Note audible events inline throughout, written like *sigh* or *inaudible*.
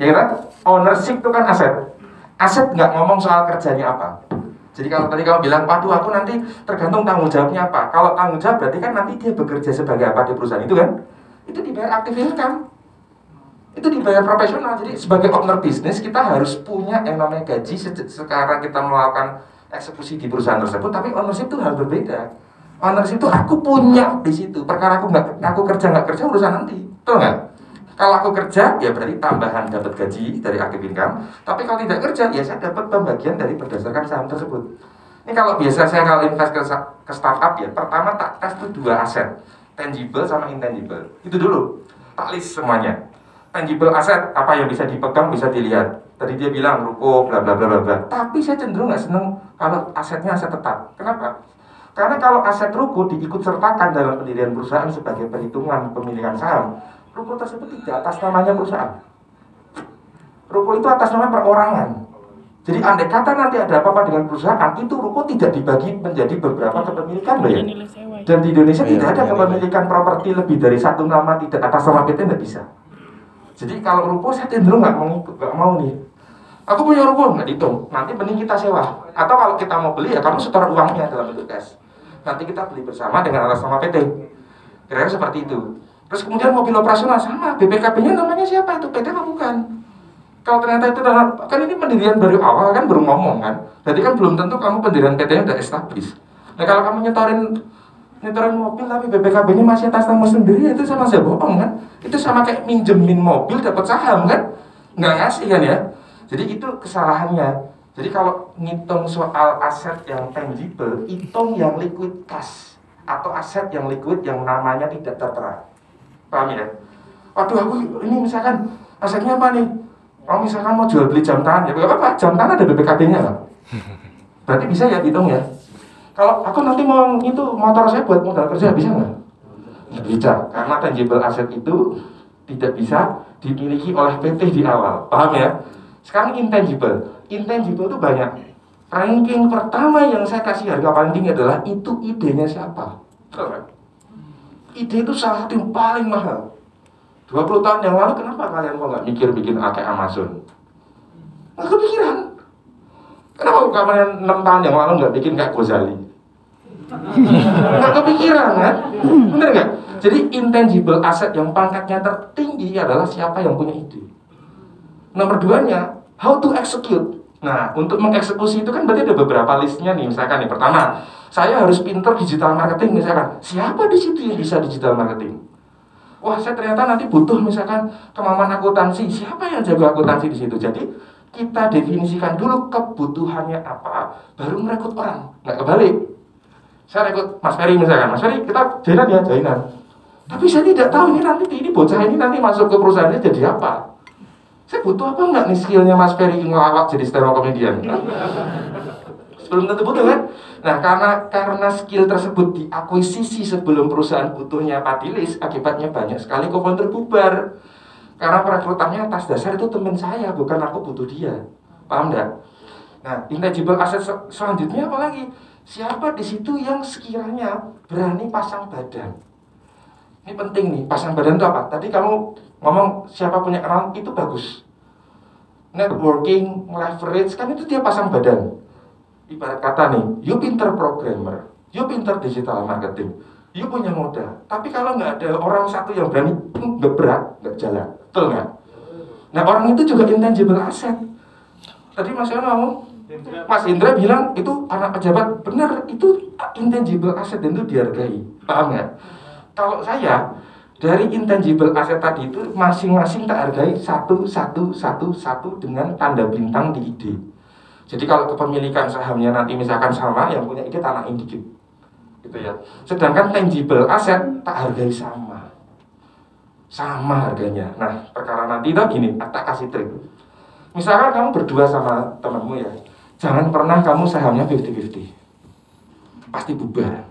Ya kan? Ownership itu kan aset. Aset nggak ngomong soal kerjanya apa. Jadi kalau tadi kamu bilang, waduh aku nanti tergantung tanggung jawabnya apa. Kalau tanggung jawab berarti kan nanti dia bekerja sebagai apa di perusahaan itu kan? Itu dibayar aktif income. Itu dibayar profesional. Jadi sebagai owner bisnis kita harus punya yang namanya gaji se- sekarang kita melakukan eksekusi di perusahaan tersebut. Tapi ownership itu harus berbeda. Ownership itu aku punya di situ. Perkara aku nggak aku kerja nggak kerja urusan nanti. Betul nggak? Kalau aku kerja, ya berarti tambahan dapat gaji dari aktif income. Tapi kalau tidak kerja, ya saya dapat pembagian dari berdasarkan saham tersebut. Ini kalau biasa saya kalau invest ke, ke startup ya, pertama tak tes tuh dua aset, tangible sama intangible. Itu dulu, tak list semuanya. Tangible aset apa yang bisa dipegang bisa dilihat. Tadi dia bilang ruko, bla bla bla bla bla. Tapi saya cenderung nggak seneng kalau asetnya aset tetap. Kenapa? Karena kalau aset ruko diikut sertakan dalam pendirian perusahaan sebagai perhitungan pemilikan saham, ruko tersebut tidak atas namanya perusahaan. Ruko itu atas nama perorangan. Jadi andai kata nanti ada apa-apa dengan perusahaan, itu ruko tidak dibagi menjadi beberapa kepemilikan loh ya. Dan di Indonesia Iya, tidak ada kepemilikan properti lebih dari satu nama tidak atas nama PT nggak bisa. Jadi kalau ruko saya cenderung nggak mau nggak mau nih. Aku punya ruko nggak dihitung. Nanti mending kita sewa. Atau kalau kita mau beli ya kamu setor uangnya dalam bentuk cash. Nanti kita beli bersama dengan atas nama PT. Kira-kira seperti itu. Terus kemudian mobil operasional sama BPKB-nya namanya siapa itu PT apa bukan? Kalau ternyata itu dalam, kan ini pendirian baru awal kan baru ngomong kan. Berarti kan belum tentu kamu pendirian PT-nya udah established. Nah kalau kamu nyetorin nyetorin mobil tapi BPKB-nya masih atas nama sendiri itu sama saja bohong kan. Itu sama kayak minjemin mobil dapat saham kan. Nggak ngasih kan ya. Jadi itu kesalahannya. Jadi kalau ngitung soal aset yang tangible, hitung yang liquid cash atau aset yang liquid yang namanya tidak tertera. Paham ya? Waduh aku ini misalkan asetnya apa nih? Oh misalkan mau jual beli jam tangan ya, apa-apa, jam tangan ada BPKB-nya nggak? *laughs* Berarti bisa ya hitung ya. Kalau aku nanti mau itu motor saya buat modal kerja bisa nggak? Bisa, karena tangible aset itu tidak bisa dimiliki oleh PT di awal, paham ya? Sekarang intangible, intangible itu banyak. Ranking pertama yang saya kasih harga paling tinggi adalah itu idenya siapa? Nggak? Ide itu salah satu yang paling mahal. 20 tahun yang lalu kenapa kalian kok nggak mikir bikin kayak Amazon? Nggak kepikiran. Kenapa kalian 6 tahun yang lalu nggak bikin kayak Gozali? Nggak kepikiran kan? Bener nggak? Jadi intangible aset yang pangkatnya tertinggi adalah siapa yang punya ide. Nomor duanya, how to execute. Nah, untuk mengeksekusi itu kan berarti ada beberapa listnya nih. Misalkan nih, pertama, saya harus pinter digital marketing. Misalkan, siapa di situ yang bisa digital marketing? Wah, saya ternyata nanti butuh misalkan kemampuan akuntansi. Siapa yang jago akuntansi di situ? Jadi kita definisikan dulu kebutuhannya apa, baru merekrut orang. Nggak kebalik. Saya rekrut Mas Ferry misalkan, Mas Ferry kita joinan ya, joinan. Tapi saya tidak tahu ini nanti ini bocah ini nanti masuk ke perusahaannya jadi apa. Saya butuh apa enggak nih skillnya Mas Ferry ngelawak jadi stand up comedian? Belum tentu butuh kan? Nah karena karena skill tersebut diakuisisi sebelum perusahaan butuhnya padilis, akibatnya banyak sekali co-founder bubar. Karena perekrutannya atas dasar itu teman saya, bukan aku butuh dia. Paham enggak? Nah, intangible asset se- selanjutnya apa lagi? Siapa di situ yang sekiranya berani pasang badan? Ini penting nih, pasang badan itu apa? Tadi kamu ngomong siapa punya kenalan itu bagus. Networking, leverage, kan itu dia pasang badan. Ibarat kata nih, you pinter programmer, you pinter digital marketing, you punya modal. Tapi kalau nggak ada orang satu yang berani hmm, gebrak, nggak jalan. Betul nggak? Nah orang itu juga intangible asset. Tadi Mas Yono ngomong, Mas Indra bilang itu anak pejabat benar itu intangible asset dan itu dihargai. Paham nggak? Kalau saya dari intangible asset tadi itu masing-masing tak hargai satu satu satu satu dengan tanda bintang di ide. Jadi kalau kepemilikan sahamnya nanti misalkan sama yang punya ide tanahin dikit. Gitu ya. Sedangkan tangible asset tak hargai sama. Sama harganya. Nah, perkara nanti itu gini, tak kasih trik. Misalkan kamu berdua sama temanmu ya, jangan pernah kamu sahamnya 50-50. Pasti bubar.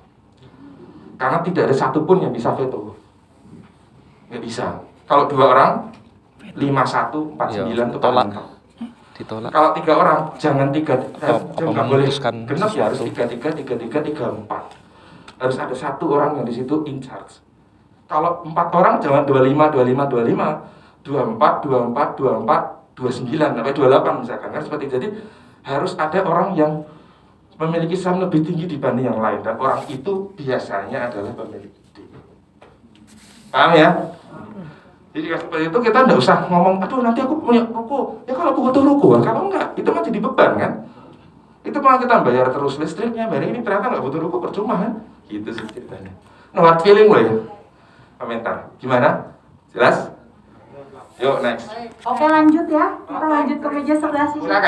Karena tidak ada satupun yang bisa veto. Nggak bisa. Kalau dua orang, 51, 49 Iya, itu tolak. ditolak Kalau tiga orang, jangan tiga, eh, jangan boleh genap ya harus satu? tiga tiga tiga tiga tiga empat. Harus ada satu orang yang di situ in charge. Kalau empat orang jangan dua lima dua lima dua lima. 24, 24, 24, 29 sampai 28 misalkan kan seperti itu. jadi harus ada orang yang memiliki saham lebih tinggi dibanding yang lain dan orang itu biasanya adalah pemilik ide. Paham ya? Jadi seperti itu kita nggak usah ngomong, aduh nanti aku punya ruko. Ya kalau aku butuh ruko, kalau enggak, itu kan jadi beban kan? Itu malah kita bayar terus listriknya, bayar ini ternyata nggak butuh ruko percuma kan? Gitu sih ceritanya. No hard feeling boleh? Komentar. Gimana? Jelas? Yuk next. Oke lanjut ya, kita lanjut ke meja sebelah sini.